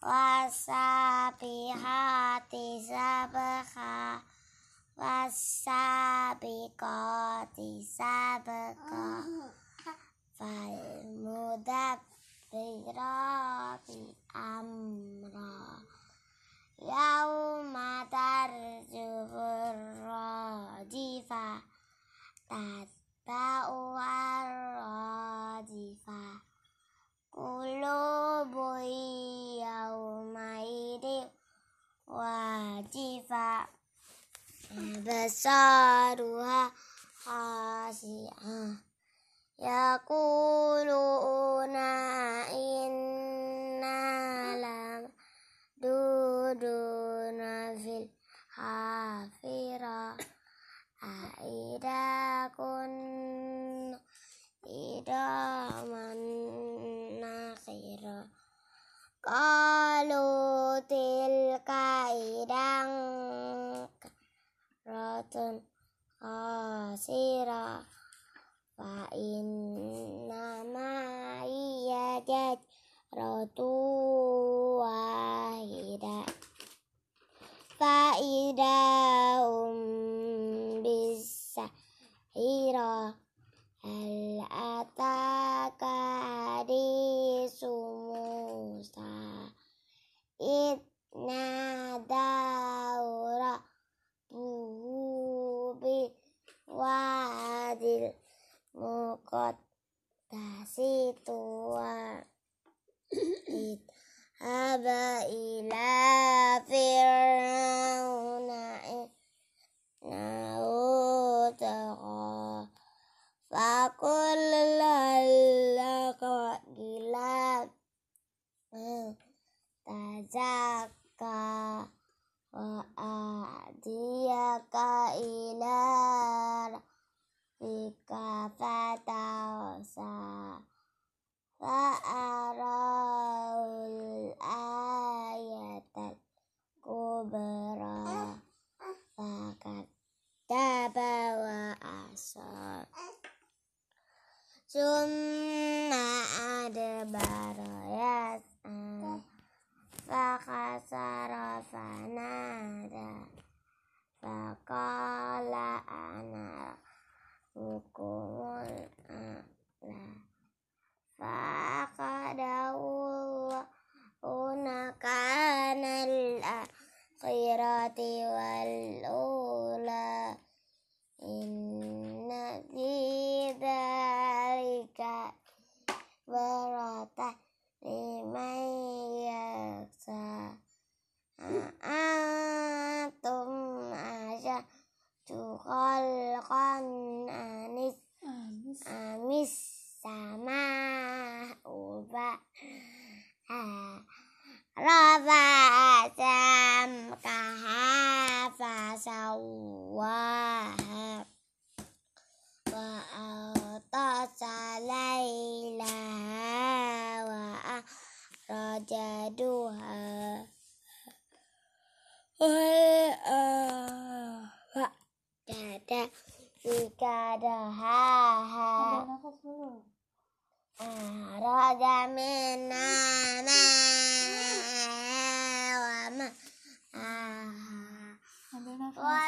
wasabi hati wasabihati sabha wasabiqati sabqa fal mudabbirati amra. Yaum أبصارها خاشعة يقولون إنا لمردودون في الحافرة أإذا كنا عظاما كرة خاسرة فإنما هي جزرة واحدة فإذا هم بالسحرة هل أتاك حديث موسى إذ ناداه tua haba ila fir'auna innahu tagha faqul lallaka ila tazakka wa adiyaka ila rika أدبر يسعى فخسر فنادى فقال أنا ربكم الأعلى فأخذه الله نكال الآخرة والأولى إن في ذلك liman yaksa antum aja tukhalqan anis amis sama uba rafa samkaha fasawaha wa atasa laila dua, Wal awak dada Tiga duha ha. Roda mena ma Wa ma Wa